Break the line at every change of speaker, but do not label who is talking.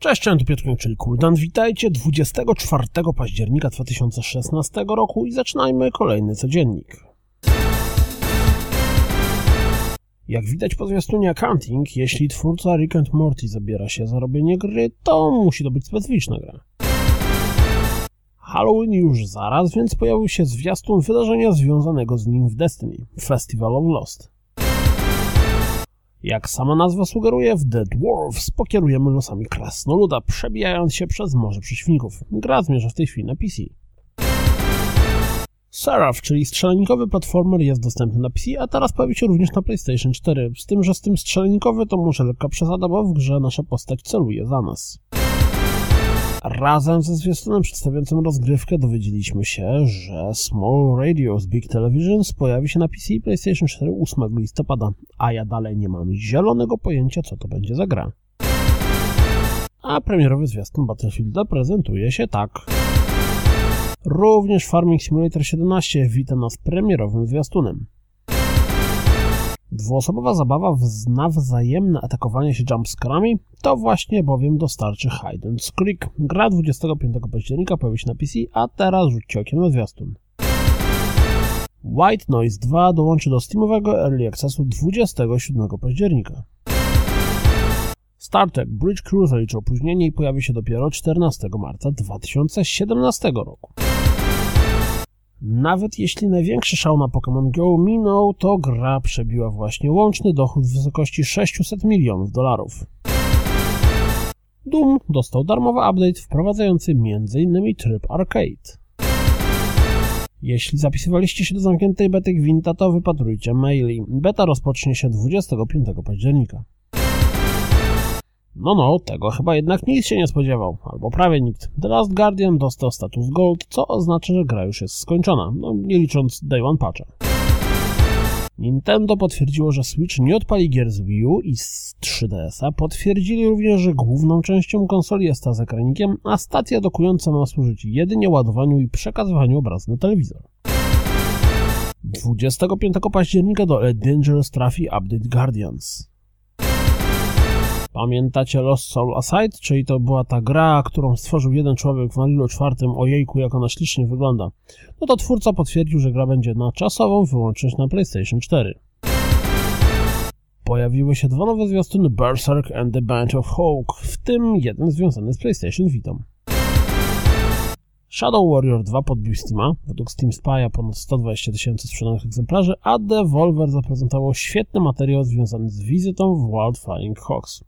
Cześć, cześć, tu Piotr Kuldan. Witajcie 24 października 2016 roku i zaczynajmy kolejny codziennik. Jak widać po zwiastunie Accounting, jeśli twórca Rick and Morty zabiera się za robienie gry, to musi to być specyficzna gra. Halloween już zaraz, więc pojawił się zwiastun wydarzenia związanego z nim w Destiny – Festival of Lost. Jak sama nazwa sugeruje, w The Dwarfs pokierujemy losami krasnoluda, przebijając się przez morze przeciwników. Gra zmierza w tej chwili na PC. Seraph, czyli strzelanikowy platformer jest dostępny na PC, a teraz pojawi się również na PlayStation 4, z tym, że z tym strzelanikowy to może lekka przesada, bo w grze nasza postać celuje za nas. Razem ze zwiastunem przedstawiającym rozgrywkę dowiedzieliśmy się, że Small Radio z Big Televisions pojawi się na PC i PlayStation 4 8 listopada, a ja dalej nie mam zielonego pojęcia, co to będzie za gra. A premierowy zwiastun Battlefielda prezentuje się tak. Również Farming Simulator 17 wita nas premierowym zwiastunem. Dwuosobowa zabawa na wzajemne atakowanie się jumpscarami to właśnie bowiem dostarczy and Creek. Gra 25 października pojawi się na PC, a teraz rzućcie okiem na zwiastun. White Noise 2 dołączy do Steamowego Early Accessu 27 października. Star Trek Bridge Crew zaliczy opóźnienie i pojawi się dopiero 14 marca 2017 roku. Nawet jeśli największy szał na Pokémon Go minął, to gra przebiła właśnie łączny dochód w wysokości 600 milionów dolarów. Doom dostał darmowy update wprowadzający m.in. tryb arcade. Jeśli zapisywaliście się do zamkniętej bety Gwinta, to wypatrujcie maili. Beta rozpocznie się 25 października. No no, tego chyba jednak nikt się nie spodziewał, albo prawie nikt. The Last Guardian dostał status Gold, co oznacza, że gra już jest skończona, no nie licząc Day One Patcha. Nintendo potwierdziło, że Switch nie odpali gier z Wii U i z 3DS-a. Potwierdzili również, że główną częścią konsoli jest ta z ekranikiem, a stacja dokująca ma służyć jedynie ładowaniu i przekazywaniu obrazu na telewizor. 25 października do A Dangerous trafi update Guardians. Pamiętacie Lost Soul Aside? Czyli to była ta gra, którą stworzył jeden człowiek w Unrealu 4. Ojejku, jak ona ślicznie wygląda. No to twórca potwierdził, że gra będzie na czasową wyłączność na PlayStation 4. Pojawiły się dwa nowe zwiastuny Berserk and the Band of Hawk, w tym jeden związany z PlayStation Vita. Shadow Warrior 2 podbił Steama, według Steam Spy'a ponad 120 tysięcy sprzedanych egzemplarzy, a Devolver zaprezentował świetny materiał związany z wizytą w Wild Flying Hawks.